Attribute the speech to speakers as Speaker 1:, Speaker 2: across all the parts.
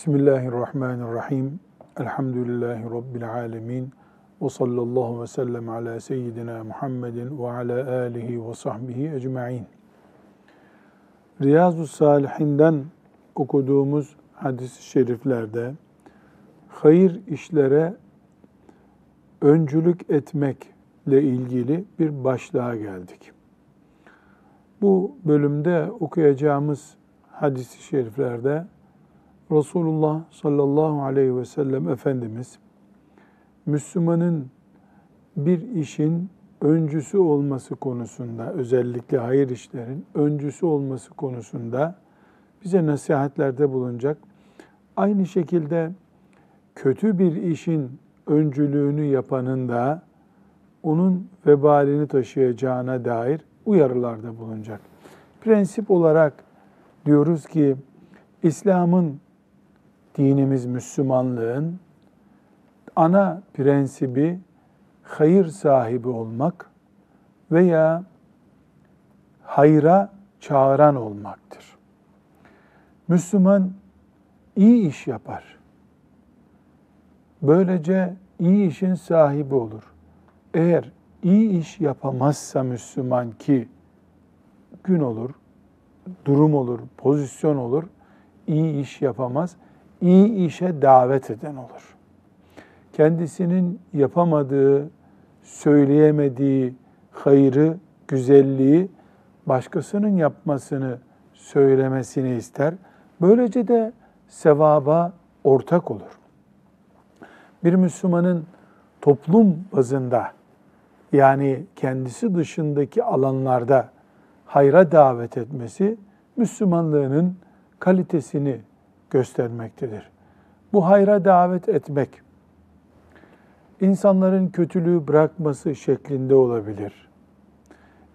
Speaker 1: Bismillahirrahmanirrahim. Elhamdülillahi Rabbil alemin. Ve sallallahu ve sellem ala seyyidina Muhammedin ve ala alihi ve sahbihi ecma'in. Riyazu Salihinden okuduğumuz hadis-i şeriflerde hayır işlere öncülük etmekle ilgili bir başlığa geldik. Bu bölümde okuyacağımız hadis-i şeriflerde Resulullah sallallahu aleyhi ve sellem Efendimiz Müslümanın bir işin öncüsü olması konusunda, özellikle hayır işlerin öncüsü olması konusunda bize nasihatlerde bulunacak. Aynı şekilde kötü bir işin öncülüğünü yapanın da onun vebalini taşıyacağına dair uyarılarda bulunacak. Prensip olarak diyoruz ki İslam'ın dinimiz Müslümanlığın ana prensibi hayır sahibi olmak veya hayra çağıran olmaktır. Müslüman iyi iş yapar. Böylece iyi işin sahibi olur. Eğer iyi iş yapamazsa Müslüman ki gün olur, durum olur, pozisyon olur, iyi iş yapamaz, iyi işe davet eden olur. Kendisinin yapamadığı, söyleyemediği hayrı, güzelliği başkasının yapmasını, söylemesini ister. Böylece de sevaba ortak olur. Bir Müslümanın toplum bazında yani kendisi dışındaki alanlarda hayra davet etmesi Müslümanlığının kalitesini göstermektedir. Bu hayra davet etmek insanların kötülüğü bırakması şeklinde olabilir.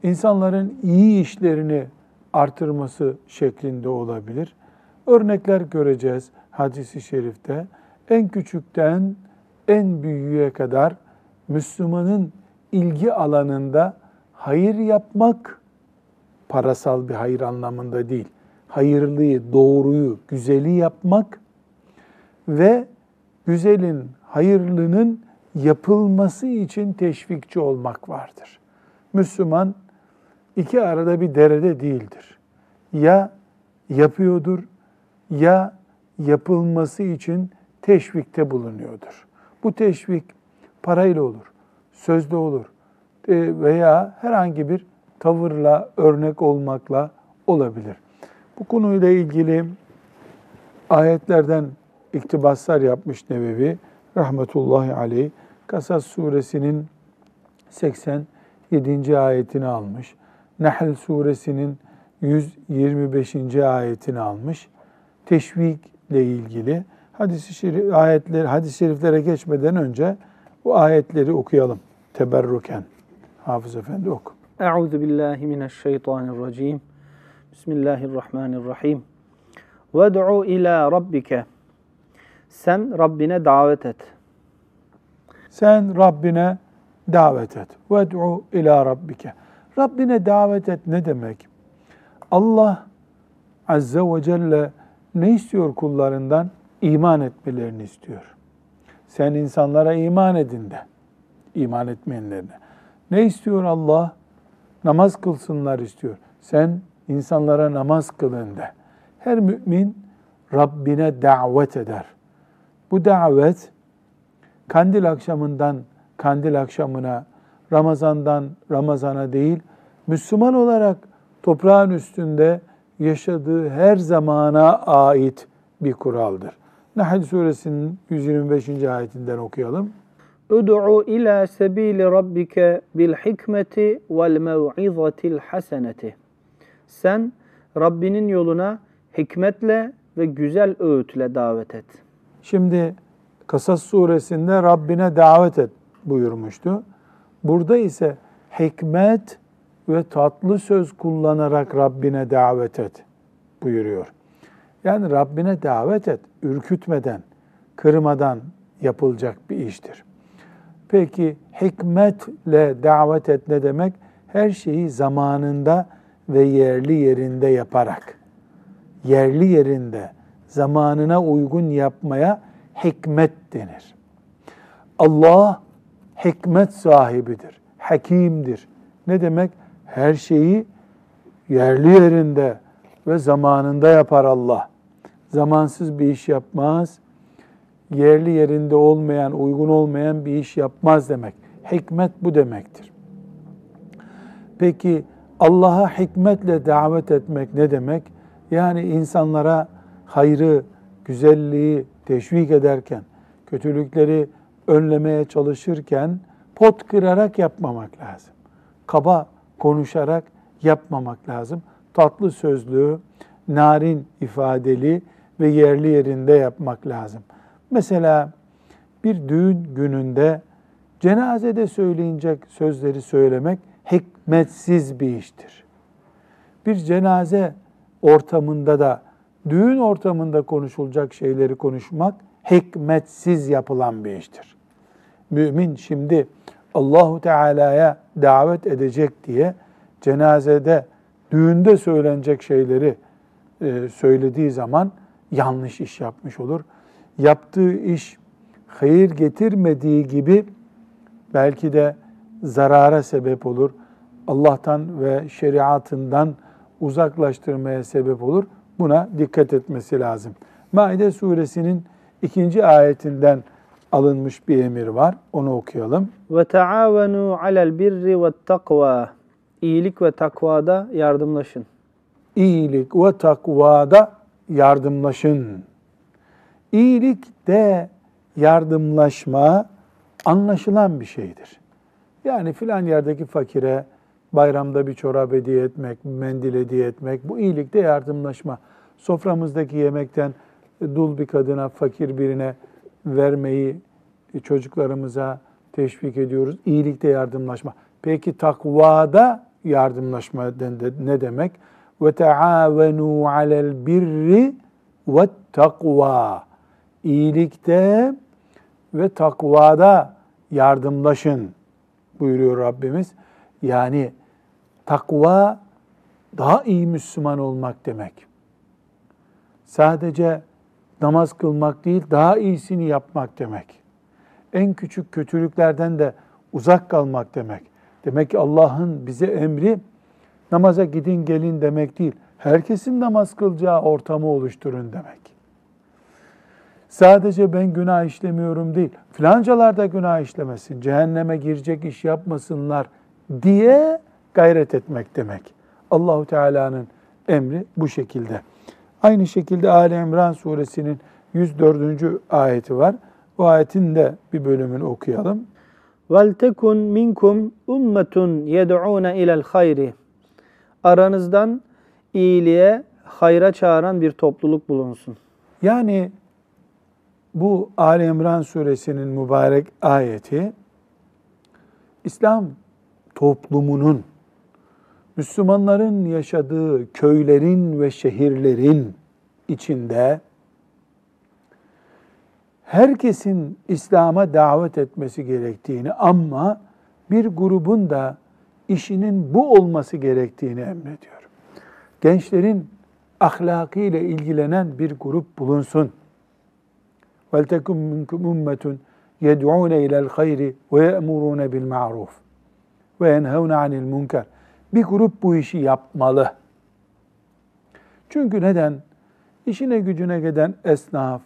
Speaker 1: İnsanların iyi işlerini artırması şeklinde olabilir. Örnekler göreceğiz hadisi şerifte. En küçükten en büyüğe kadar Müslümanın ilgi alanında hayır yapmak parasal bir hayır anlamında değil. Hayırlıyı, doğruyu, güzeli yapmak ve güzelin, hayırlının yapılması için teşvikçi olmak vardır. Müslüman iki arada bir derede değildir. Ya yapıyordur ya yapılması için teşvikte bulunuyordur. Bu teşvik parayla olur, sözde olur e, veya herhangi bir tavırla, örnek olmakla olabilir. Bu konuyla ilgili ayetlerden iktibaslar yapmış Nevevi rahmetullahi aleyh. Kasas suresinin 87. ayetini almış. Nahl suresinin 125. ayetini almış. Teşvikle ilgili hadis-i şerif, ayetleri, hadis-i şeriflere geçmeden önce bu ayetleri okuyalım teberruken. Hafız Efendi oku.
Speaker 2: Euzu billahi mineşşeytanirracim. Bismillahirrahmanirrahim. Ved'u ila rabbike. Sen Rabbine davet et.
Speaker 1: Sen Rabbine davet et. Ved'u ila rabbike. Rabbine davet et ne demek? Allah Azze ve Celle ne istiyor kullarından? İman etmelerini istiyor. Sen insanlara iman edin de. İman etmeyenlerine. Ne istiyor Allah? Namaz kılsınlar istiyor. Sen insanlara namaz kılın de. Her mümin Rabbine davet eder. Bu davet kandil akşamından kandil akşamına, Ramazandan Ramazana değil, Müslüman olarak toprağın üstünde yaşadığı her zamana ait bir kuraldır. Nahl suresinin 125. ayetinden okuyalım.
Speaker 2: Ud'u ila sebili rabbike bil hikmeti vel mev'izatil haseneti. Sen Rabbinin yoluna hikmetle ve güzel öğütle davet et.
Speaker 1: Şimdi Kasas suresinde Rabbine davet et buyurmuştu. Burada ise hikmet ve tatlı söz kullanarak Rabbine davet et buyuruyor. Yani Rabbine davet et, ürkütmeden, kırmadan yapılacak bir iştir. Peki hikmetle davet et ne demek? Her şeyi zamanında ve yerli yerinde yaparak, yerli yerinde, zamanına uygun yapmaya hikmet denir. Allah hikmet sahibidir, hakimdir. Ne demek? Her şeyi yerli yerinde ve zamanında yapar Allah. Zamansız bir iş yapmaz, yerli yerinde olmayan, uygun olmayan bir iş yapmaz demek. Hikmet bu demektir. Peki Allah'a hikmetle davet etmek ne demek? Yani insanlara hayrı, güzelliği teşvik ederken, kötülükleri önlemeye çalışırken pot kırarak yapmamak lazım. Kaba konuşarak yapmamak lazım. Tatlı sözlü, narin ifadeli ve yerli yerinde yapmak lazım. Mesela bir düğün gününde cenazede söyleyecek sözleri söylemek hikmetsiz bir iştir. Bir cenaze ortamında da düğün ortamında konuşulacak şeyleri konuşmak hikmetsiz yapılan bir iştir. Mümin şimdi Allahu Teala'ya davet edecek diye cenazede, düğünde söylenecek şeyleri e, söylediği zaman yanlış iş yapmış olur. Yaptığı iş hayır getirmediği gibi belki de zarara sebep olur. Allah'tan ve şeriatından uzaklaştırmaya sebep olur. Buna dikkat etmesi lazım. Maide suresinin ikinci ayetinden alınmış bir emir var. Onu okuyalım.
Speaker 2: Ve taavenu alel birri ve takva. İyilik ve takvada yardımlaşın.
Speaker 1: İyilik ve takvada yardımlaşın. İyilik de yardımlaşma anlaşılan bir şeydir. Yani filan yerdeki fakire bayramda bir çorap hediye etmek, mendil hediye etmek bu iyilikte yardımlaşma. Soframızdaki yemekten dul bir kadına, fakir birine vermeyi çocuklarımıza teşvik ediyoruz. İyilikte yardımlaşma. Peki takvada yardımlaşma ne demek? Ve taavenu alel birri ve takva. İyilikte ve takvada yardımlaşın buyuruyor Rabbimiz. Yani takva daha iyi Müslüman olmak demek. Sadece namaz kılmak değil, daha iyisini yapmak demek. En küçük kötülüklerden de uzak kalmak demek. Demek ki Allah'ın bize emri namaza gidin gelin demek değil. Herkesin namaz kılacağı ortamı oluşturun demek. Sadece ben günah işlemiyorum değil, filancalar da günah işlemesin, cehenneme girecek iş yapmasınlar diye gayret etmek demek. Allahu Teala'nın emri bu şekilde. Aynı şekilde Ali İmran suresinin 104. ayeti var. O ayetin de bir bölümünü okuyalım.
Speaker 2: وَلْتَكُنْ minkum ummetun yed'ûne ilel hayri. Aranızdan iyiliğe, hayra çağıran bir topluluk bulunsun.
Speaker 1: Yani bu Ali İmran suresinin mübarek ayeti İslam toplumunun Müslümanların yaşadığı köylerin ve şehirlerin içinde herkesin İslam'a davet etmesi gerektiğini ama bir grubun da işinin bu olması gerektiğini emrediyor. Gençlerin ahlakıyla ilgilenen bir grup bulunsun. وَلْتَكُمْ مِنْكُمْ اُمَّةٌ يَدْعُونَ اِلَى الْخَيْرِ وَيَأْمُرُونَ بِالْمَعْرُوفِ وَيَنْهَوْنَ عَنِ الْمُنْكَرِ Bir grup bu işi yapmalı. Çünkü neden? İşine gücüne giden esnaf,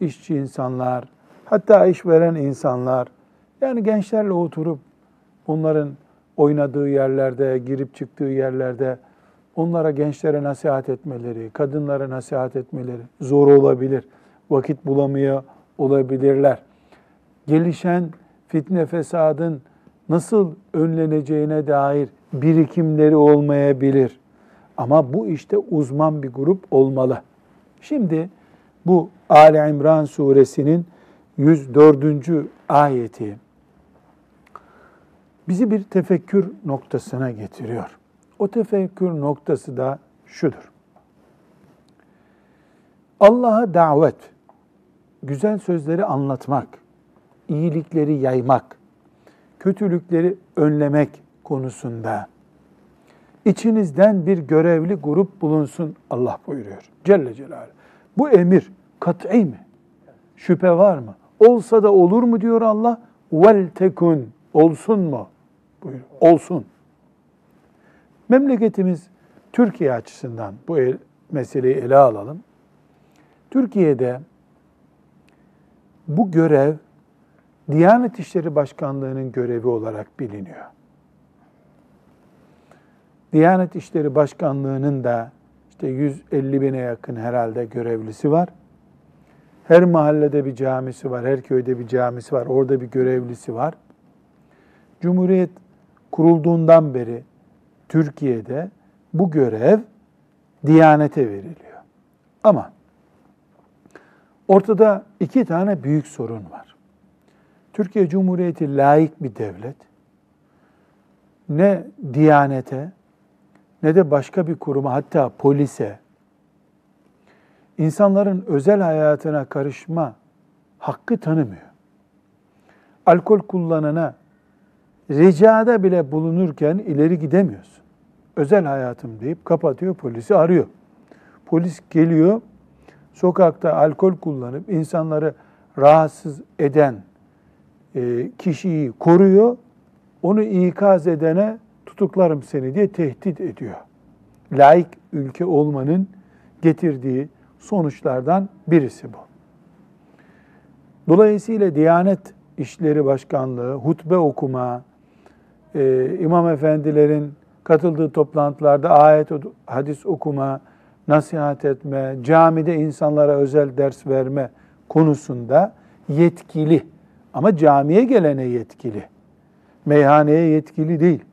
Speaker 1: işçi insanlar, hatta işveren insanlar, yani gençlerle oturup onların oynadığı yerlerde, girip çıktığı yerlerde onlara gençlere nasihat etmeleri, kadınlara nasihat etmeleri zor olabilir. Vakit bulamıyor olabilirler. Gelişen fitne fesadın nasıl önleneceğine dair birikimleri olmayabilir. Ama bu işte uzman bir grup olmalı. Şimdi bu Ali İmran suresinin 104. ayeti bizi bir tefekkür noktasına getiriyor. O tefekkür noktası da şudur. Allah'a davet, güzel sözleri anlatmak, iyilikleri yaymak, kötülükleri önlemek konusunda içinizden bir görevli grup bulunsun Allah buyuruyor. Celle Celaluhu. Bu emir kat'i mi? Şüphe var mı? Olsa da olur mu diyor Allah? Vel tekun. Olsun mu? Buyur. Olsun. Memleketimiz Türkiye açısından bu el, meseleyi ele alalım. Türkiye'de bu görev Diyanet İşleri Başkanlığı'nın görevi olarak biliniyor. Diyanet İşleri Başkanlığı'nın da işte 150 bine yakın herhalde görevlisi var. Her mahallede bir camisi var, her köyde bir camisi var, orada bir görevlisi var. Cumhuriyet kurulduğundan beri Türkiye'de bu görev Diyanete veriliyor. Ama ortada iki tane büyük sorun var. Türkiye Cumhuriyeti laik bir devlet. Ne Diyanete ne de başka bir kuruma hatta polise insanların özel hayatına karışma hakkı tanımıyor. Alkol kullanana ricada bile bulunurken ileri gidemiyorsun. Özel hayatım deyip kapatıyor, polisi arıyor. Polis geliyor, sokakta alkol kullanıp insanları rahatsız eden e, kişiyi koruyor, onu ikaz edene tutuklarım seni diye tehdit ediyor. Laik ülke olmanın getirdiği sonuçlardan birisi bu. Dolayısıyla Diyanet İşleri Başkanlığı, hutbe okuma, e, imam efendilerin katıldığı toplantılarda ayet, hadis okuma, nasihat etme, camide insanlara özel ders verme konusunda yetkili. Ama camiye gelene yetkili. Meyhaneye yetkili değil.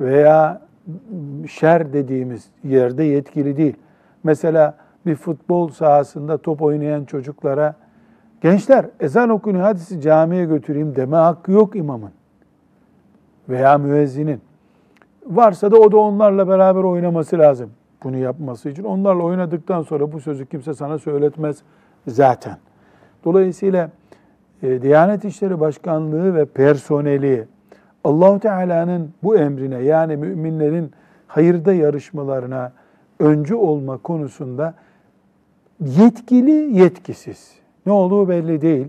Speaker 1: Veya şer dediğimiz yerde yetkili değil. Mesela bir futbol sahasında top oynayan çocuklara gençler ezan okunuyor hadi sizi camiye götüreyim deme hakkı yok imamın veya müezzinin. Varsa da o da onlarla beraber oynaması lazım bunu yapması için. Onlarla oynadıktan sonra bu sözü kimse sana söyletmez zaten. Dolayısıyla e, Diyanet İşleri Başkanlığı ve personeli Allahu Teala'nın bu emrine yani müminlerin hayırda yarışmalarına öncü olma konusunda yetkili yetkisiz. Ne olduğu belli değil.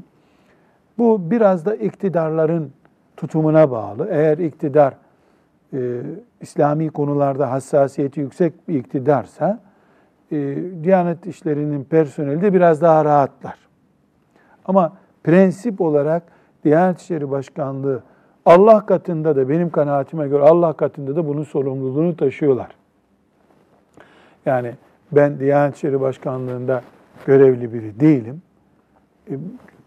Speaker 1: Bu biraz da iktidarların tutumuna bağlı. Eğer iktidar e, İslami konularda hassasiyeti yüksek bir iktidarsa e, Diyanet işlerinin personeli de biraz daha rahatlar. Ama prensip olarak Diyanet İşleri Başkanlığı Allah katında da benim kanaatime göre Allah katında da bunun sorumluluğunu taşıyorlar. Yani ben Diyanet İşleri Başkanlığı'nda görevli biri değilim. E,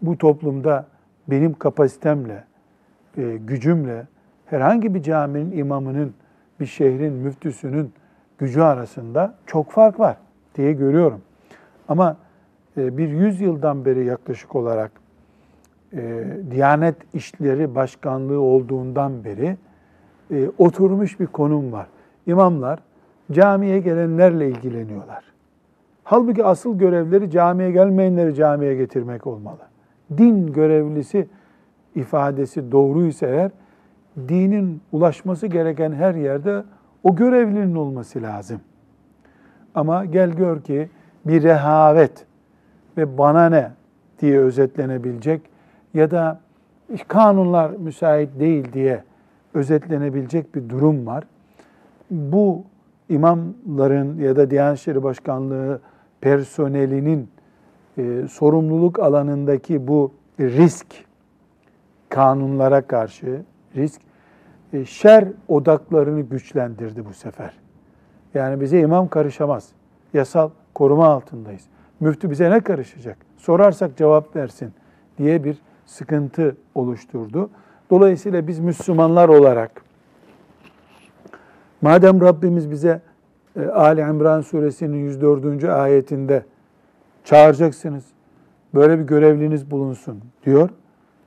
Speaker 1: bu toplumda benim kapasitemle, e, gücümle herhangi bir caminin imamının, bir şehrin müftüsünün gücü arasında çok fark var diye görüyorum. Ama e, bir yüz yıldan beri yaklaşık olarak e, Diyanet İşleri Başkanlığı olduğundan beri e, oturmuş bir konum var. İmamlar camiye gelenlerle ilgileniyorlar. Halbuki asıl görevleri camiye gelmeyenleri camiye getirmek olmalı. Din görevlisi ifadesi doğruysa eğer dinin ulaşması gereken her yerde o görevlinin olması lazım. Ama gel gör ki bir rehavet ve bana ne diye özetlenebilecek ya da kanunlar müsait değil diye özetlenebilecek bir durum var. Bu imamların ya da Diyanet İşleri Başkanlığı personelinin e, sorumluluk alanındaki bu risk, kanunlara karşı risk, şer odaklarını güçlendirdi bu sefer. Yani bize imam karışamaz. Yasal koruma altındayız. Müftü bize ne karışacak? Sorarsak cevap versin diye bir sıkıntı oluşturdu. Dolayısıyla biz Müslümanlar olarak madem Rabbimiz bize e, Ali İmran suresinin 104. ayetinde çağıracaksınız, böyle bir görevliniz bulunsun diyor.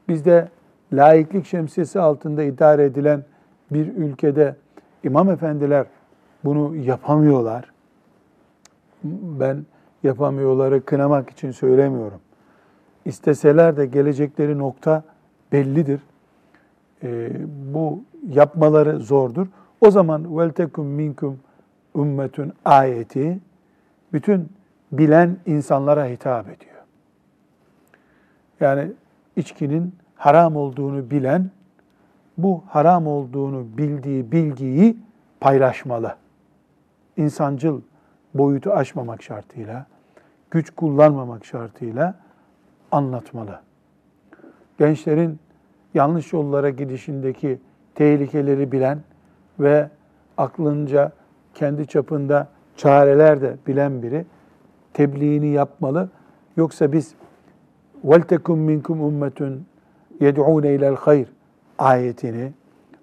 Speaker 1: Biz de laiklik şemsiyesi altında idare edilen bir ülkede imam efendiler bunu yapamıyorlar. Ben yapamıyorları kınamak için söylemiyorum. İsteseler de gelecekleri nokta bellidir. E, bu yapmaları zordur. O zaman vel tekum minkum ümmetun ayeti bütün bilen insanlara hitap ediyor. Yani içkinin haram olduğunu bilen, bu haram olduğunu bildiği bilgiyi paylaşmalı. İnsancıl boyutu aşmamak şartıyla, güç kullanmamak şartıyla anlatmalı. Gençlerin yanlış yollara gidişindeki tehlikeleri bilen ve aklınca kendi çapında çareler de bilen biri tebliğini yapmalı. Yoksa biz وَلْتَكُمْ مِنْكُمْ اُمَّةٌ يَدْعُونَ اِلَى الْخَيْرِ ayetini,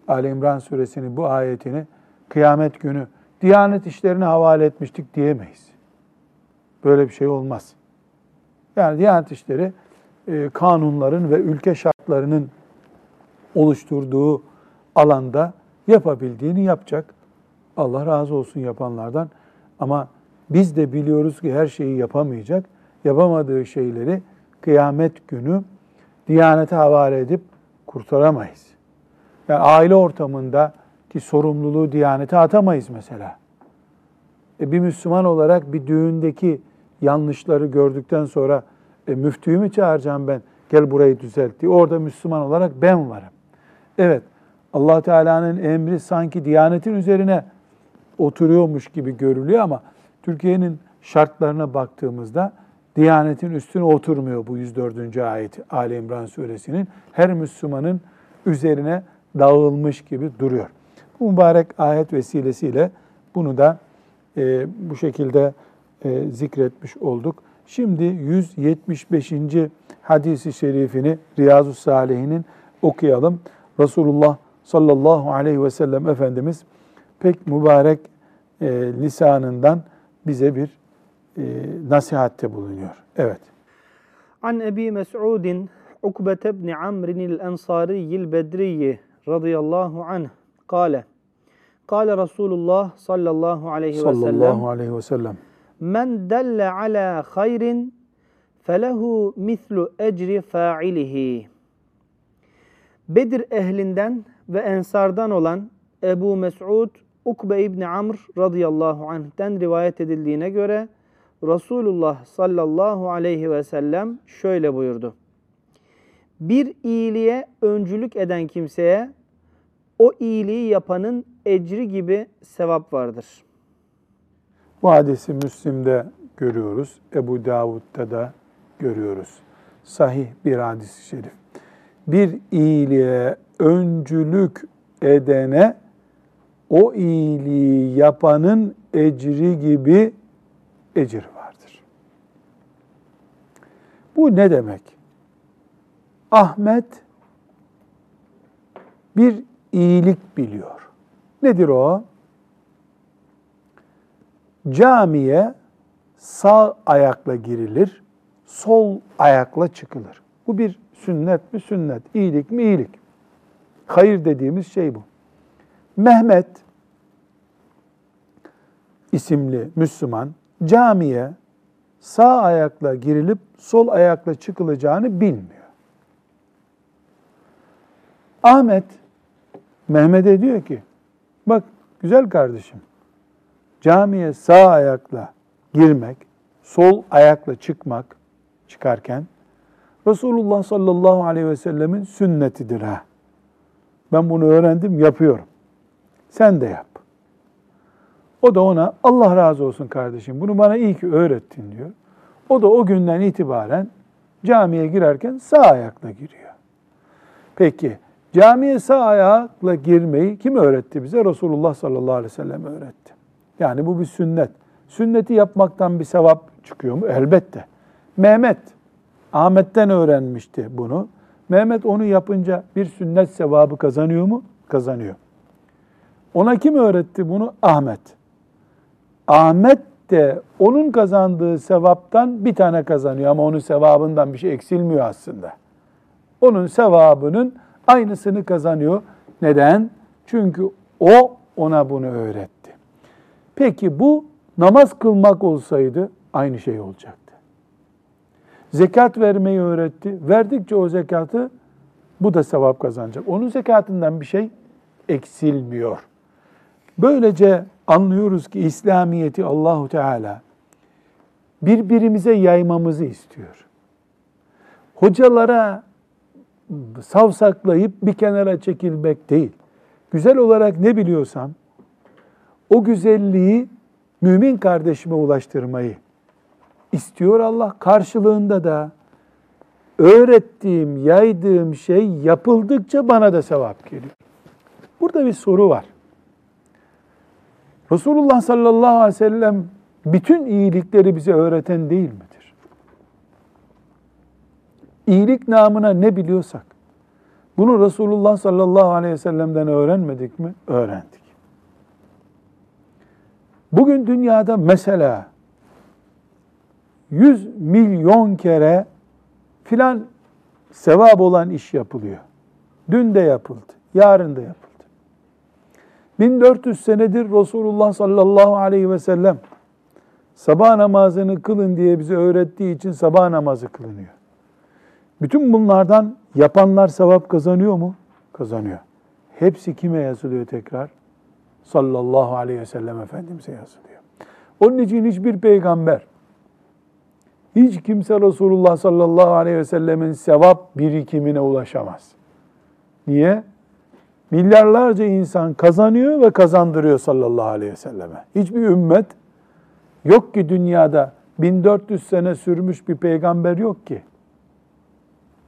Speaker 1: Ali İmran suresinin bu ayetini kıyamet günü Diyanet işlerine havale etmiştik diyemeyiz. Böyle bir şey olmaz. Yani Diyanet işleri e, kanunların ve ülke şartlarının oluşturduğu alanda yapabildiğini yapacak. Allah razı olsun yapanlardan. Ama biz de biliyoruz ki her şeyi yapamayacak. Yapamadığı şeyleri kıyamet günü Diyanete havale edip kurtaramayız. Yani aile ortamında ki sorumluluğu Diyanete atamayız mesela. E bir Müslüman olarak bir düğündeki yanlışları gördükten sonra e, müftüyü mü çağıracağım ben? Gel burayı düzelt diye. Orada Müslüman olarak ben varım. Evet, allah Teala'nın emri sanki Diyanetin üzerine oturuyormuş gibi görülüyor ama Türkiye'nin şartlarına baktığımızda Diyanetin üstüne oturmuyor bu 104. ayet Ali İmran suresinin. Her Müslümanın üzerine dağılmış gibi duruyor. Bu mübarek ayet vesilesiyle bunu da e, bu şekilde e, zikretmiş olduk. Şimdi 175. hadisi şerifini Riyazu Salihinin okuyalım. Resulullah sallallahu aleyhi ve sellem Efendimiz pek mübarek e, lisanından bize bir e, nasihatte bulunuyor. Evet.
Speaker 2: An Ebi Mes'udin Ukbete ibn Amr'in el-Ensariyyil Bedriyyi radıyallahu anh kâle Kâle Resulullah sallallahu aleyhi ve sellem
Speaker 1: Sallallahu aleyhi ve sellem.
Speaker 2: Men delle ala hayrin felehu mislu ecri fa'ilihi. Bedir ehlinden ve ensardan olan Ebu Mes'ud Ukbe İbni Amr radıyallahu anh'ten rivayet edildiğine göre Resulullah sallallahu aleyhi ve sellem şöyle buyurdu. Bir iyiliğe öncülük eden kimseye o iyiliği yapanın ecri gibi sevap vardır.
Speaker 1: Bu hadisi Müslim'de görüyoruz. Ebu Davud'da da görüyoruz. Sahih bir hadis-i şerif. Bir iyiliğe öncülük edene o iyiliği yapanın ecri gibi ecir vardır. Bu ne demek? Ahmet bir iyilik biliyor. Nedir o? Camiye sağ ayakla girilir, sol ayakla çıkılır. Bu bir sünnet mi? Sünnet. İyilik mi? İyilik. Hayır dediğimiz şey bu. Mehmet isimli Müslüman camiye sağ ayakla girilip sol ayakla çıkılacağını bilmiyor. Ahmet Mehmet'e diyor ki bak güzel kardeşim camiye sağ ayakla girmek, sol ayakla çıkmak çıkarken Resulullah sallallahu aleyhi ve sellemin sünnetidir ha. Ben bunu öğrendim, yapıyorum. Sen de yap. O da ona Allah razı olsun kardeşim bunu bana iyi ki öğrettin diyor. O da o günden itibaren camiye girerken sağ ayakla giriyor. Peki camiye sağ ayakla girmeyi kim öğretti bize? Resulullah sallallahu aleyhi ve sellem öğretti. Yani bu bir sünnet. Sünneti yapmaktan bir sevap çıkıyor mu? Elbette. Mehmet, Ahmet'ten öğrenmişti bunu. Mehmet onu yapınca bir sünnet sevabı kazanıyor mu? Kazanıyor. Ona kim öğretti bunu? Ahmet. Ahmet de onun kazandığı sevaptan bir tane kazanıyor ama onun sevabından bir şey eksilmiyor aslında. Onun sevabının aynısını kazanıyor. Neden? Çünkü o ona bunu öğretti. Peki bu namaz kılmak olsaydı aynı şey olacaktı. Zekat vermeyi öğretti. Verdikçe o zekatı bu da sevap kazanacak. Onun zekatından bir şey eksilmiyor. Böylece anlıyoruz ki İslamiyeti Allahu Teala birbirimize yaymamızı istiyor. Hocalara savsaklayıp bir kenara çekilmek değil. Güzel olarak ne biliyorsam o güzelliği mümin kardeşime ulaştırmayı istiyor Allah. Karşılığında da öğrettiğim, yaydığım şey yapıldıkça bana da sevap geliyor. Burada bir soru var. Resulullah sallallahu aleyhi ve sellem bütün iyilikleri bize öğreten değil midir? İyilik namına ne biliyorsak, bunu Resulullah sallallahu aleyhi ve sellem'den öğrenmedik mi? Öğrendik. Bugün dünyada mesela 100 milyon kere filan sevap olan iş yapılıyor. Dün de yapıldı, yarın da yapıldı. 1400 senedir Resulullah sallallahu aleyhi ve sellem sabah namazını kılın diye bize öğrettiği için sabah namazı kılınıyor. Bütün bunlardan yapanlar sevap kazanıyor mu? Kazanıyor. Hepsi kime yazılıyor tekrar? Sallallahu aleyhi ve sellem Efendimiz'e yazılıyor. Onun için hiçbir peygamber, hiç kimse Resulullah sallallahu aleyhi ve sellemin sevap birikimine ulaşamaz. Niye? Milyarlarca insan kazanıyor ve kazandırıyor sallallahu aleyhi ve selleme. Hiçbir ümmet yok ki dünyada 1400 sene sürmüş bir peygamber yok ki.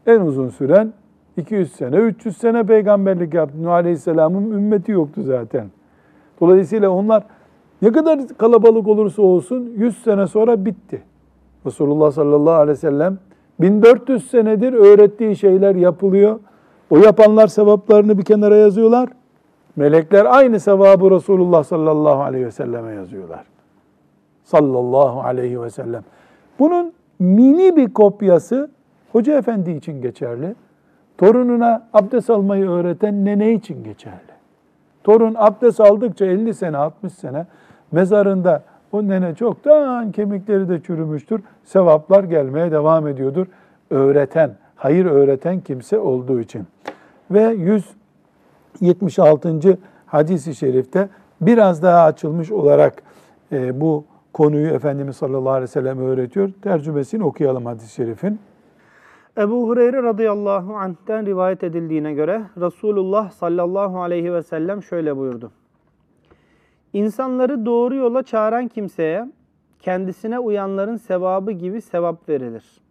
Speaker 1: En uzun süren 200 sene, 300 sene peygamberlik yaptı. Nuh Aleyhisselam'ın ümmeti yoktu zaten. Dolayısıyla onlar ne kadar kalabalık olursa olsun 100 sene sonra bitti. Resulullah sallallahu aleyhi ve sellem 1400 senedir öğrettiği şeyler yapılıyor. O yapanlar sevaplarını bir kenara yazıyorlar. Melekler aynı sevabı Resulullah sallallahu aleyhi ve selleme yazıyorlar. Sallallahu aleyhi ve sellem. Bunun mini bir kopyası hoca efendi için geçerli. Torununa abdest almayı öğreten nene için geçerli. Torun abdest aldıkça 50 sene, 60 sene mezarında o nene çoktan kemikleri de çürümüştür. Sevaplar gelmeye devam ediyordur. Öğreten, hayır öğreten kimse olduğu için. Ve 176. hadisi şerifte biraz daha açılmış olarak e, bu konuyu Efendimiz sallallahu aleyhi ve sellem öğretiyor. Tercümesini okuyalım hadis-i şerifin.
Speaker 2: Ebu Hureyre radıyallahu anh'ten rivayet edildiğine göre Resulullah sallallahu aleyhi ve sellem şöyle buyurdu. İnsanları doğru yola çağıran kimseye kendisine uyanların sevabı gibi sevap verilir.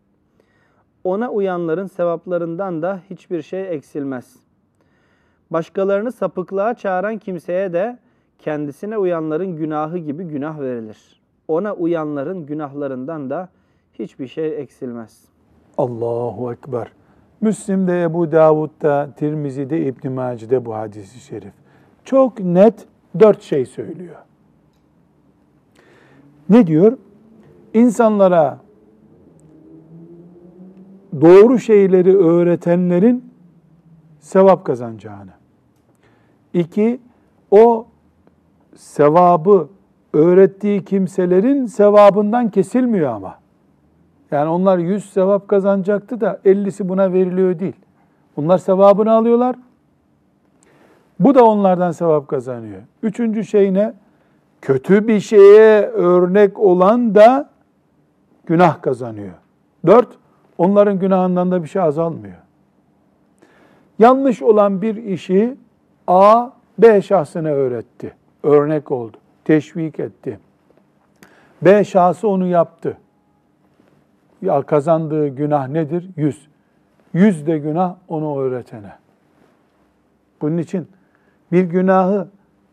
Speaker 2: Ona uyanların sevaplarından da hiçbir şey eksilmez. Başkalarını sapıklığa çağıran kimseye de kendisine uyanların günahı gibi günah verilir. Ona uyanların günahlarından da hiçbir şey eksilmez.
Speaker 1: Allahu Ekber. Müslim'de, Ebu Davud'da, Tirmizi'de, İbn-i bu hadisi şerif. Çok net dört şey söylüyor. Ne diyor? İnsanlara doğru şeyleri öğretenlerin sevap kazanacağını. İki, o sevabı öğrettiği kimselerin sevabından kesilmiyor ama. Yani onlar yüz sevap kazanacaktı da ellisi buna veriliyor değil. Bunlar sevabını alıyorlar. Bu da onlardan sevap kazanıyor. Üçüncü şey ne? Kötü bir şeye örnek olan da günah kazanıyor. Dört, onların günahından da bir şey azalmıyor. Yanlış olan bir işi A, B şahsına öğretti. Örnek oldu. Teşvik etti. B şahsı onu yaptı. Ya kazandığı günah nedir? Yüz. Yüz de günah onu öğretene. Bunun için bir günahı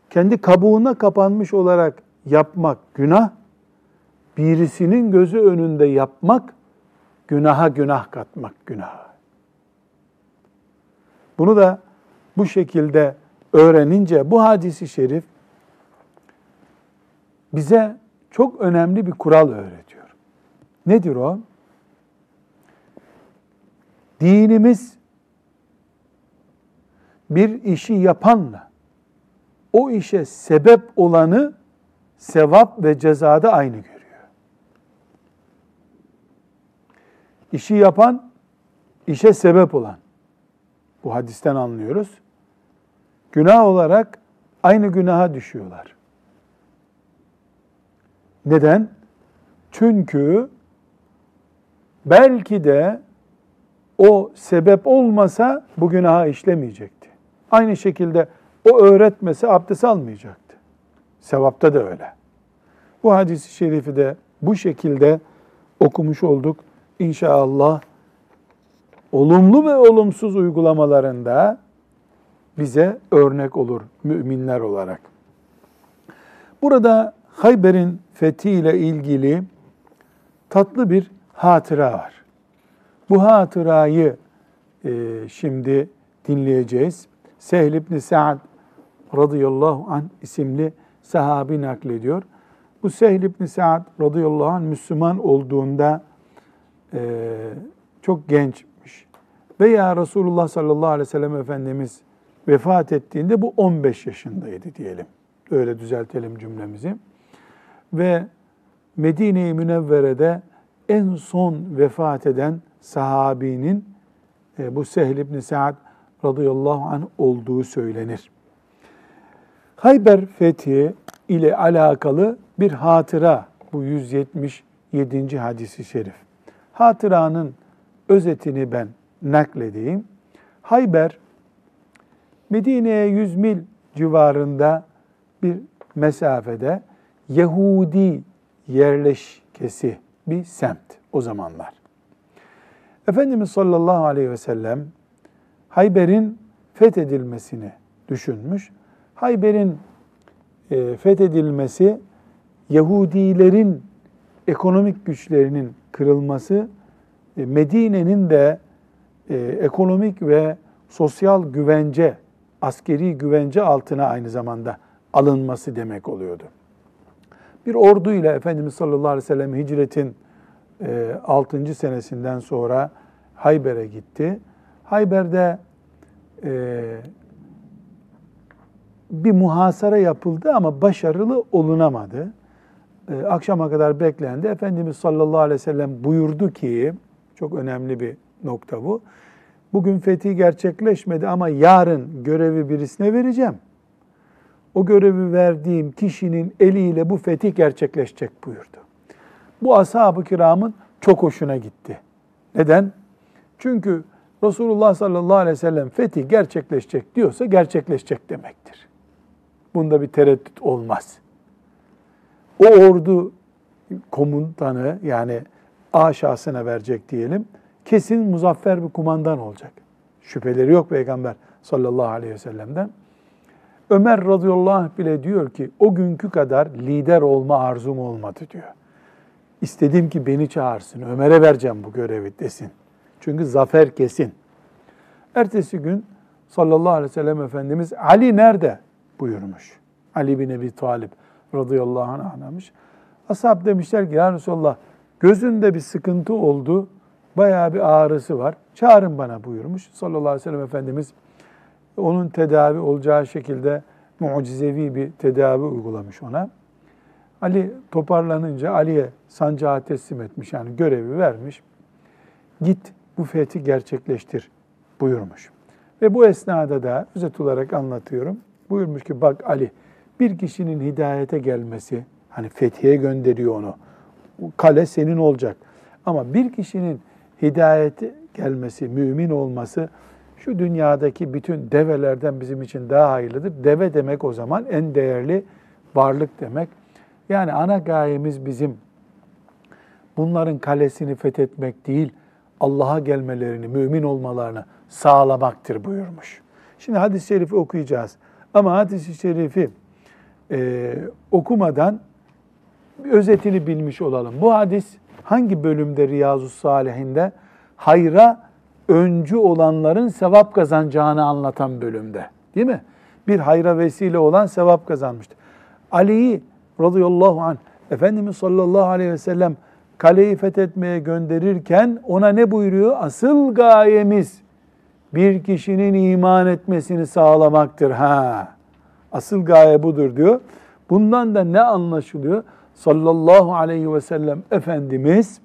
Speaker 1: kendi kabuğuna kapanmış olarak yapmak günah, birisinin gözü önünde yapmak, günaha günah katmak günah. Bunu da bu şekilde öğrenince bu hadisi şerif bize çok önemli bir kural öğretiyor. Nedir o? Dinimiz bir işi yapanla o işe sebep olanı sevap ve cezada aynı görüyor. İşi yapan, işe sebep olan. Bu hadisten anlıyoruz. Günah olarak aynı günaha düşüyorlar. Neden? Çünkü belki de o sebep olmasa bu günahı işlemeyecekti. Aynı şekilde o öğretmese abdest almayacaktı. Sevapta da öyle. Bu hadisi şerifi de bu şekilde okumuş olduk. İnşallah olumlu ve olumsuz uygulamalarında bize örnek olur müminler olarak. Burada Hayber'in fethiyle ilgili tatlı bir hatıra var. Bu hatırayı e, şimdi dinleyeceğiz. Sehl ibn Sa'd radıyallahu an isimli sahabi naklediyor. Bu Sehl ibn Sa'd radıyallahu anh Müslüman olduğunda e, çok gençmiş. Veya Resulullah sallallahu aleyhi ve sellem Efendimiz vefat ettiğinde bu 15 yaşındaydı diyelim. Öyle düzeltelim cümlemizi. Ve Medine-i Münevvere'de en son vefat eden sahabinin e, bu Sehl ibn Sa'd radıyallahu anh olduğu söylenir. Hayber fethi ile alakalı bir hatıra bu 177. hadisi şerif. Hatıranın özetini ben nakledeyim. Hayber Medine'ye 100 mil civarında bir mesafede Yahudi yerleşkesi bir semt o zamanlar. Efendimiz sallallahu aleyhi ve sellem Hayber'in fethedilmesini düşünmüş. Hayber'in e, fethedilmesi Yahudilerin ekonomik güçlerinin kırılması, e, Medine'nin de e, ekonomik ve sosyal güvence, askeri güvence altına aynı zamanda alınması demek oluyordu. Bir orduyla Efendimiz sallallahu aleyhi ve sellem hicretin 6. E, senesinden sonra Hayber'e gitti. Hayber'de bir muhasara yapıldı ama başarılı olunamadı. E, akşama kadar beklendi. Efendimiz sallallahu aleyhi ve sellem buyurdu ki, çok önemli bir nokta bu. Bugün fethi gerçekleşmedi ama yarın görevi birisine vereceğim. O görevi verdiğim kişinin eliyle bu fetih gerçekleşecek buyurdu. Bu ashab-ı kiramın çok hoşuna gitti. Neden? Çünkü Resulullah sallallahu aleyhi ve sellem fetih gerçekleşecek diyorsa gerçekleşecek demektir. Bunda bir tereddüt olmaz. O ordu komutanı yani A şahsına verecek diyelim. Kesin muzaffer bir kumandan olacak. Şüpheleri yok Peygamber sallallahu aleyhi ve sellem'den. Ömer radıyallahu anh bile diyor ki o günkü kadar lider olma arzum olmadı diyor. İstedim ki beni çağırsın, Ömer'e vereceğim bu görevi desin. Çünkü zafer kesin. Ertesi gün sallallahu aleyhi ve sellem Efendimiz Ali nerede buyurmuş. Ali bin Ebi Talib radıyallahu anh anlamış. Ashab demişler ki ya Resulallah gözünde bir sıkıntı oldu. Bayağı bir ağrısı var. Çağırın bana buyurmuş. Sallallahu aleyhi ve sellem Efendimiz onun tedavi olacağı şekilde mucizevi bir tedavi uygulamış ona. Ali toparlanınca Ali'ye sancağı teslim etmiş yani görevi vermiş. Git bu fethi gerçekleştir buyurmuş. Ve bu esnada da özet olarak anlatıyorum. Buyurmuş ki bak Ali bir kişinin hidayete gelmesi hani fethiye gönderiyor onu. Kale senin olacak. Ama bir kişinin hidayete gelmesi, mümin olması şu dünyadaki bütün develerden bizim için daha hayırlıdır. Deve demek o zaman en değerli varlık demek. Yani ana gayemiz bizim bunların kalesini fethetmek değil, Allah'a gelmelerini, mümin olmalarını sağlamaktır buyurmuş. Şimdi hadis-i şerifi okuyacağız. Ama hadis-i şerifi e, okumadan özetini bilmiş olalım. Bu hadis hangi bölümde Riyazu Salihinde? Hayra öncü olanların sevap kazanacağını anlatan bölümde. Değil mi? Bir hayra vesile olan sevap kazanmıştır. Ali'yi radıyallahu anh Efendimiz sallallahu aleyhi ve sellem kaleyi fethetmeye gönderirken ona ne buyuruyor? Asıl gayemiz bir kişinin iman etmesini sağlamaktır. Ha. Asıl gaye budur diyor. Bundan da ne anlaşılıyor? Sallallahu aleyhi ve sellem Efendimiz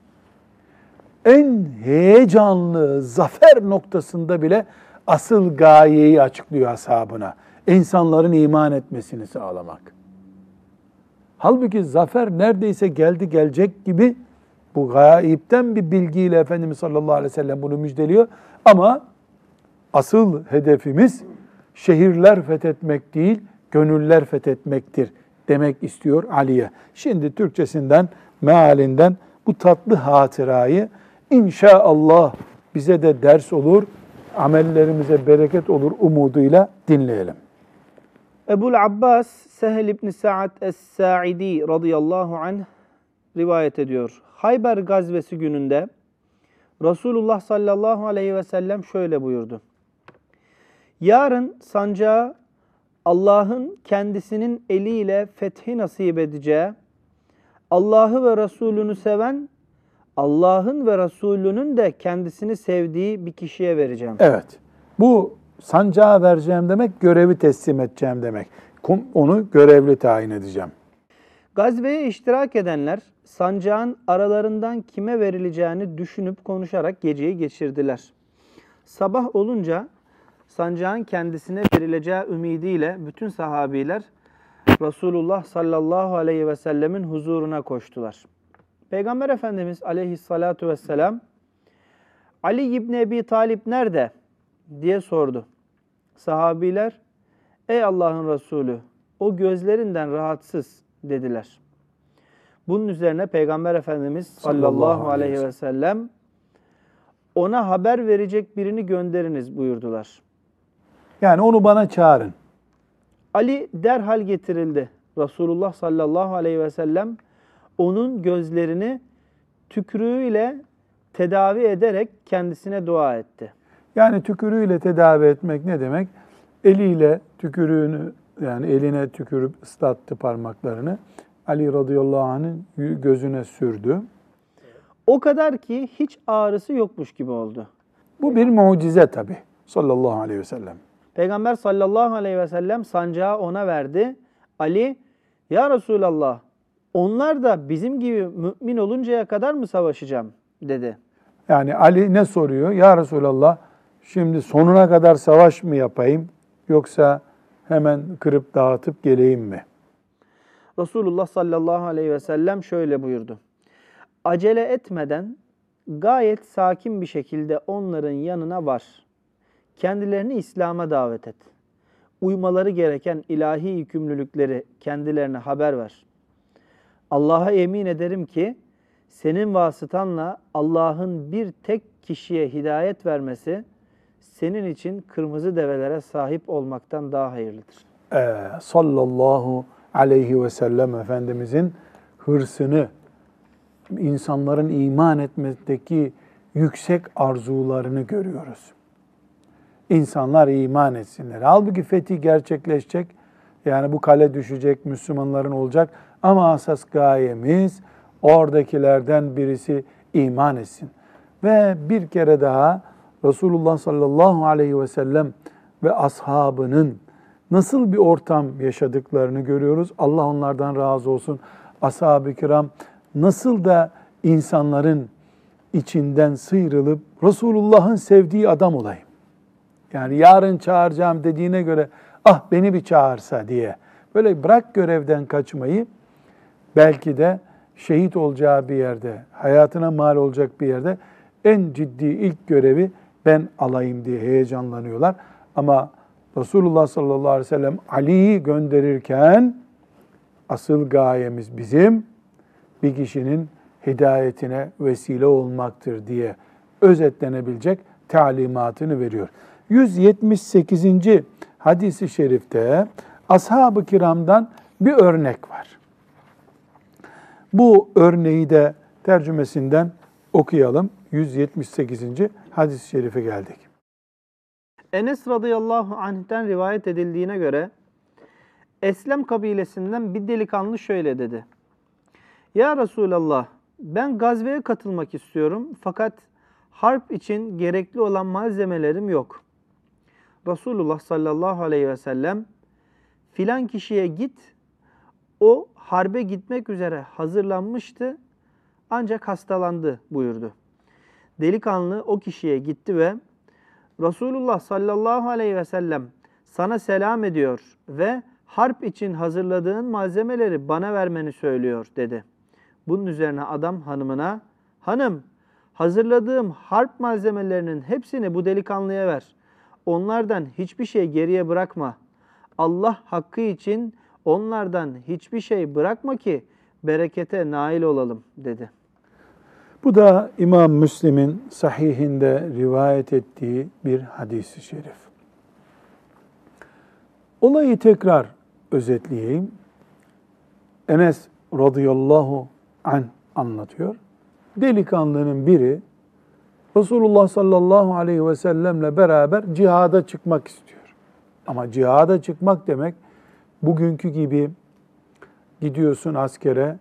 Speaker 1: en heyecanlı zafer noktasında bile asıl gayeyi açıklıyor ashabına. İnsanların iman etmesini sağlamak. Halbuki zafer neredeyse geldi gelecek gibi bu gayipten bir bilgiyle Efendimiz sallallahu aleyhi ve sellem bunu müjdeliyor. Ama asıl hedefimiz şehirler fethetmek değil, gönüller fethetmektir demek istiyor Ali'ye. Şimdi Türkçesinden, mealinden bu tatlı hatırayı inşallah bize de ders olur, amellerimize bereket olur umuduyla dinleyelim.
Speaker 2: Ebul Abbas Sehl İbni Sa'd Es-Sa'idi radıyallahu anh rivayet ediyor. Hayber gazvesi gününde Resulullah sallallahu aleyhi ve sellem şöyle buyurdu. Yarın sancağı Allah'ın kendisinin eliyle fethi nasip edeceği, Allah'ı ve Resulünü seven, Allah'ın ve Resulünün de kendisini sevdiği bir kişiye vereceğim.
Speaker 1: Evet. Bu sancağı vereceğim demek, görevi teslim edeceğim demek. Onu görevli tayin edeceğim.
Speaker 2: Gazveye iştirak edenler sancağın aralarından kime verileceğini düşünüp konuşarak geceyi geçirdiler. Sabah olunca sancağın kendisine verileceği ümidiyle bütün sahabiler Resulullah sallallahu aleyhi ve sellemin huzuruna koştular. Peygamber Efendimiz aleyhissalatu vesselam Ali İbni Ebi Talip nerede? diye sordu. Sahabiler ey Allah'ın Resulü o gözlerinden rahatsız dediler. Bunun üzerine Peygamber Efendimiz sallallahu aleyhi ve sellem ona haber verecek birini gönderiniz buyurdular.
Speaker 1: Yani onu bana çağırın.
Speaker 2: Ali derhal getirildi. Resulullah sallallahu aleyhi ve sellem onun gözlerini tükürüğüyle tedavi ederek kendisine dua etti.
Speaker 1: Yani tükürüğüyle tedavi etmek ne demek? Eliyle tükürüğünü yani eline tükürüp ıslattı parmaklarını. Ali radıyallahu anh'ın gözüne sürdü.
Speaker 2: O kadar ki hiç ağrısı yokmuş gibi oldu.
Speaker 1: Bu bir mucize tabi sallallahu aleyhi ve sellem.
Speaker 2: Peygamber sallallahu aleyhi ve sellem sancağı ona verdi. Ali, ya Resulallah onlar da bizim gibi mümin oluncaya kadar mı savaşacağım dedi.
Speaker 1: Yani Ali ne soruyor? Ya Resulallah şimdi sonuna kadar savaş mı yapayım yoksa hemen kırıp dağıtıp geleyim mi?
Speaker 2: Resulullah sallallahu aleyhi ve sellem şöyle buyurdu. Acele etmeden gayet sakin bir şekilde onların yanına var. Kendilerini İslam'a davet et. Uymaları gereken ilahi yükümlülükleri kendilerine haber ver. Allah'a yemin ederim ki senin vasıtanla Allah'ın bir tek kişiye hidayet vermesi senin için kırmızı develere sahip olmaktan daha hayırlıdır.
Speaker 1: Ee, sallallahu aleyhi ve sellem Efendimizin hırsını, insanların iman etmedeki yüksek arzularını görüyoruz. İnsanlar iman etsinler. Halbuki fethi gerçekleşecek, yani bu kale düşecek, Müslümanların olacak ama asas gayemiz oradakilerden birisi iman etsin. Ve bir kere daha Resulullah sallallahu aleyhi ve sellem ve ashabının nasıl bir ortam yaşadıklarını görüyoruz. Allah onlardan razı olsun. Ashab-ı kiram nasıl da insanların içinden sıyrılıp Resulullah'ın sevdiği adam olayım. Yani yarın çağıracağım dediğine göre ah beni bir çağırsa diye. Böyle bırak görevden kaçmayı belki de şehit olacağı bir yerde, hayatına mal olacak bir yerde en ciddi ilk görevi ben alayım diye heyecanlanıyorlar. Ama Resulullah sallallahu aleyhi ve sellem Ali'yi gönderirken asıl gayemiz bizim bir kişinin hidayetine vesile olmaktır diye özetlenebilecek talimatını veriyor. 178. hadisi şerifte ashab-ı kiramdan bir örnek var. Bu örneği de tercümesinden okuyalım. 178. hadis-i şerife geldik.
Speaker 2: Enes radıyallahu anh'ten rivayet edildiğine göre Eslem kabilesinden bir delikanlı şöyle dedi. Ya Resulallah ben gazveye katılmak istiyorum fakat harp için gerekli olan malzemelerim yok. Resulullah sallallahu aleyhi ve sellem filan kişiye git o harbe gitmek üzere hazırlanmıştı ancak hastalandı buyurdu. Delikanlı o kişiye gitti ve Resulullah sallallahu aleyhi ve sellem sana selam ediyor ve harp için hazırladığın malzemeleri bana vermeni söylüyor dedi. Bunun üzerine adam hanımına, hanım hazırladığım harp malzemelerinin hepsini bu delikanlıya ver. Onlardan hiçbir şey geriye bırakma. Allah hakkı için onlardan hiçbir şey bırakma ki berekete nail olalım dedi.
Speaker 1: Bu da İmam Müslim'in sahihinde rivayet ettiği bir hadis-i şerif. Olayı tekrar özetleyeyim. Enes radıyallahu an anlatıyor. Delikanlının biri Resulullah sallallahu aleyhi ve sellemle beraber cihada çıkmak istiyor. Ama cihada çıkmak demek bugünkü gibi gidiyorsun askere,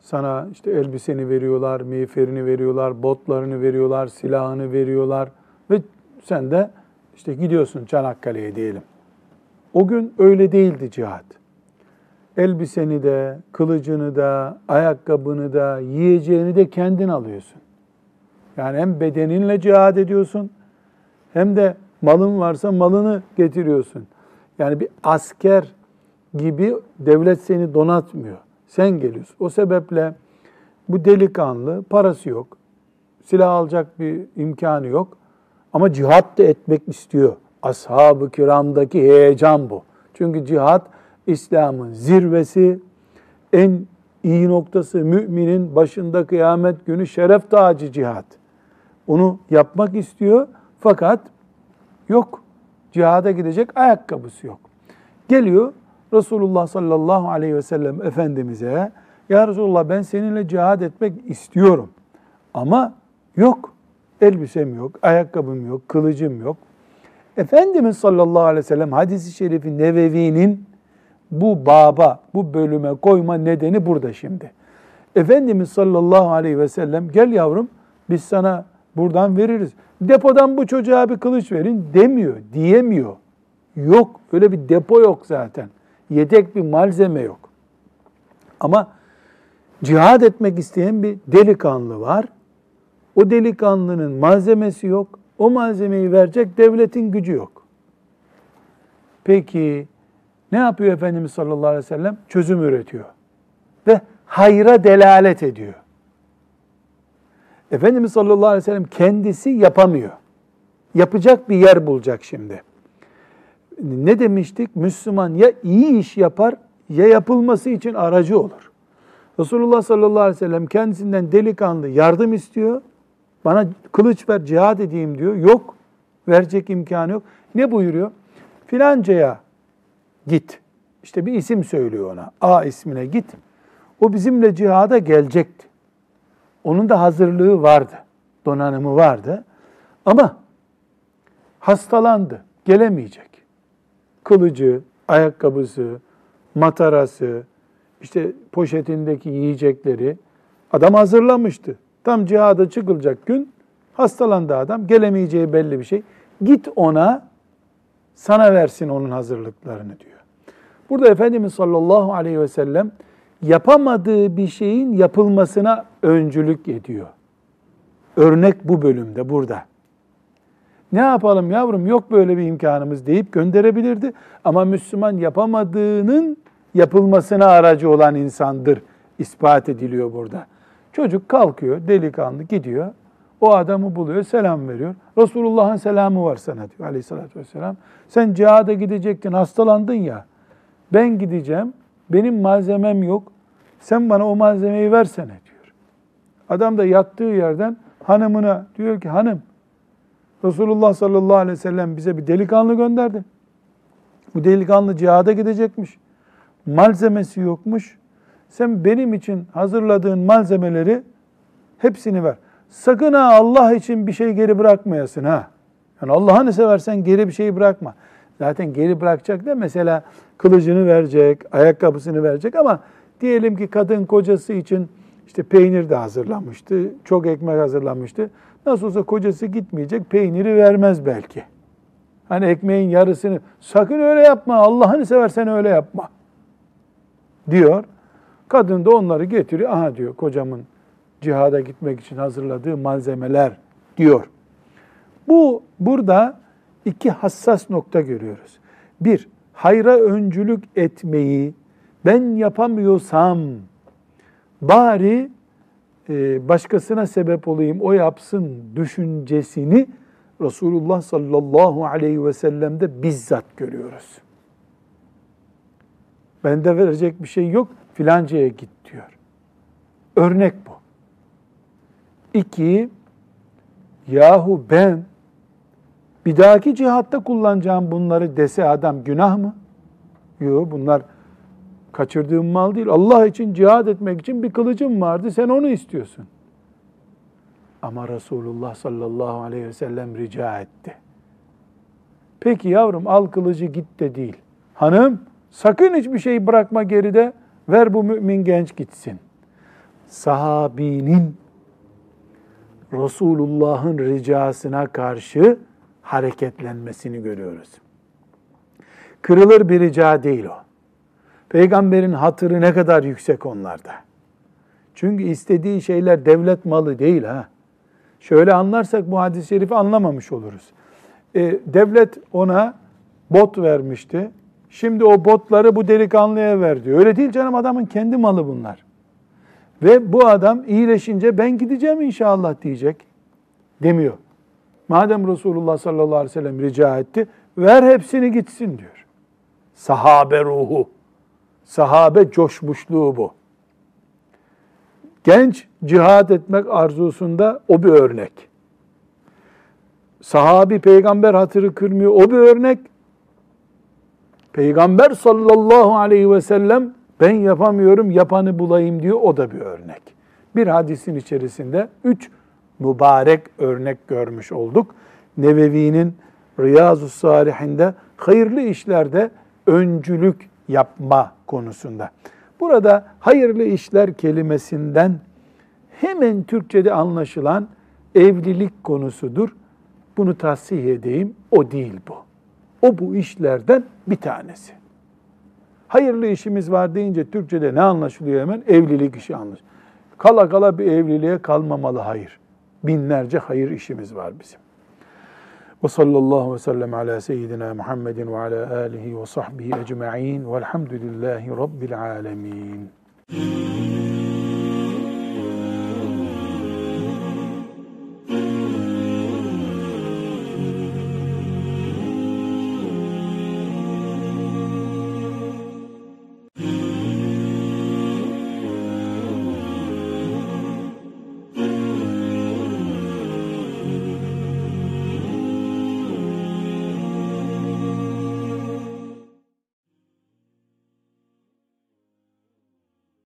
Speaker 1: sana işte elbiseni veriyorlar, miğferini veriyorlar, botlarını veriyorlar, silahını veriyorlar ve sen de işte gidiyorsun Çanakkale'ye diyelim. O gün öyle değildi cihat. Elbiseni de, kılıcını da, ayakkabını da, yiyeceğini de kendin alıyorsun. Yani hem bedeninle cihad ediyorsun hem de malın varsa malını getiriyorsun. Yani bir asker gibi devlet seni donatmıyor. Sen geliyorsun. O sebeple bu delikanlı parası yok. Silah alacak bir imkanı yok. Ama cihat da etmek istiyor. Ashab-ı kiramdaki heyecan bu. Çünkü cihat İslam'ın zirvesi, en iyi noktası müminin başında kıyamet günü şeref tacı cihat. Onu yapmak istiyor fakat yok. Cihada gidecek ayakkabısı yok. Geliyor Resulullah sallallahu aleyhi ve sellem Efendimiz'e Ya Resulullah ben seninle cihad etmek istiyorum ama yok. Elbisem yok, ayakkabım yok, kılıcım yok. Efendimiz sallallahu aleyhi ve sellem hadisi şerifi Nevevi'nin bu baba, bu bölüme koyma nedeni burada şimdi. Efendimiz sallallahu aleyhi ve sellem gel yavrum biz sana buradan veririz. Depodan bu çocuğa bir kılıç verin demiyor, diyemiyor. Yok, öyle bir depo yok zaten. Yedek bir malzeme yok. Ama cihad etmek isteyen bir delikanlı var. O delikanlının malzemesi yok. O malzemeyi verecek devletin gücü yok. Peki ne yapıyor Efendimiz sallallahu aleyhi ve sellem? Çözüm üretiyor. Ve hayra delalet ediyor. Efendimiz sallallahu aleyhi ve sellem kendisi yapamıyor. Yapacak bir yer bulacak şimdi. Ne demiştik? Müslüman ya iyi iş yapar ya yapılması için aracı olur. Resulullah sallallahu aleyhi ve sellem kendisinden delikanlı yardım istiyor. Bana kılıç ver cihad edeyim diyor. Yok. Verecek imkanı yok. Ne buyuruyor? Filancaya git. İşte bir isim söylüyor ona. A ismine git. O bizimle cihada gelecekti. Onun da hazırlığı vardı. Donanımı vardı. Ama hastalandı. Gelemeyecek. Kılıcı, ayakkabısı, matarası, işte poşetindeki yiyecekleri adam hazırlamıştı. Tam cihada çıkılacak gün hastalandı adam. Gelemeyeceği belli bir şey. Git ona sana versin onun hazırlıklarını diyor. Burada Efendimiz sallallahu aleyhi ve sellem yapamadığı bir şeyin yapılmasına öncülük ediyor. Örnek bu bölümde burada. Ne yapalım yavrum yok böyle bir imkanımız deyip gönderebilirdi. Ama Müslüman yapamadığının yapılmasına aracı olan insandır. ispat ediliyor burada. Çocuk kalkıyor, delikanlı gidiyor. O adamı buluyor, selam veriyor. Resulullah'ın selamı var sana diyor aleyhissalatü vesselam. Sen cihada gidecektin, hastalandın ya. Ben gideceğim, benim malzemem yok. Sen bana o malzemeyi versene diyor. Adam da yattığı yerden hanımına diyor ki hanım Resulullah sallallahu aleyhi ve sellem bize bir delikanlı gönderdi. Bu delikanlı cihada gidecekmiş. Malzemesi yokmuş. Sen benim için hazırladığın malzemeleri hepsini ver. Sakın ha Allah için bir şey geri bırakmayasın ha. Yani Allah'ını seversen geri bir şey bırakma. Zaten geri bırakacak da mesela kılıcını verecek, ayakkabısını verecek ama diyelim ki kadın kocası için işte peynir de hazırlamıştı, çok ekmek hazırlamıştı. Nasıl olsa kocası gitmeyecek, peyniri vermez belki. Hani ekmeğin yarısını, sakın öyle yapma, Allah'ını seversen öyle yapma diyor. Kadın da onları getiriyor. Aha diyor kocamın cihada gitmek için hazırladığı malzemeler diyor. Bu burada iki hassas nokta görüyoruz. Bir, hayra öncülük etmeyi ben yapamıyorsam bari e, başkasına sebep olayım, o yapsın düşüncesini Resulullah sallallahu aleyhi ve sellem'de bizzat görüyoruz. Bende verecek bir şey yok, filancaya git diyor. Örnek bu. İki, yahu ben bir dahaki cihatta kullanacağım bunları dese adam günah mı? Yok bunlar kaçırdığım mal değil. Allah için cihad etmek için bir kılıcım vardı. Sen onu istiyorsun. Ama Resulullah sallallahu aleyhi ve sellem rica etti. Peki yavrum al kılıcı git de değil. Hanım sakın hiçbir şey bırakma geride. Ver bu mümin genç gitsin. Sahabinin Resulullah'ın ricasına karşı hareketlenmesini görüyoruz. Kırılır bir rica değil o. Peygamberin hatırı ne kadar yüksek onlarda. Çünkü istediği şeyler devlet malı değil ha. Şöyle anlarsak bu hadis-i şerifi anlamamış oluruz. E, devlet ona bot vermişti. Şimdi o botları bu delikanlıya verdi. Öyle değil canım adamın kendi malı bunlar. Ve bu adam iyileşince ben gideceğim inşallah diyecek. Demiyor. Madem Resulullah sallallahu aleyhi ve sellem rica etti, ver hepsini gitsin diyor. Sahabe ruhu, sahabe coşmuşluğu bu. Genç cihad etmek arzusunda o bir örnek. Sahabi peygamber hatırı kırmıyor o bir örnek. Peygamber sallallahu aleyhi ve sellem ben yapamıyorum yapanı bulayım diyor o da bir örnek. Bir hadisin içerisinde üç mübarek örnek görmüş olduk. Nevevi'nin Riyazu Salihinde hayırlı işlerde öncülük yapma konusunda. Burada hayırlı işler kelimesinden hemen Türkçe'de anlaşılan evlilik konusudur. Bunu tahsih edeyim. O değil bu. O bu işlerden bir tanesi. Hayırlı işimiz var deyince Türkçe'de ne anlaşılıyor hemen? Evlilik işi anlaşılıyor. Kala kala bir evliliğe kalmamalı hayır. Binlerce hayır işimiz var bizim. Ve sallallahu ve sellem ala seyyidina Muhammedin ve ala alihi ve sahbihi ecma'in velhamdülillahi rabbil alemin.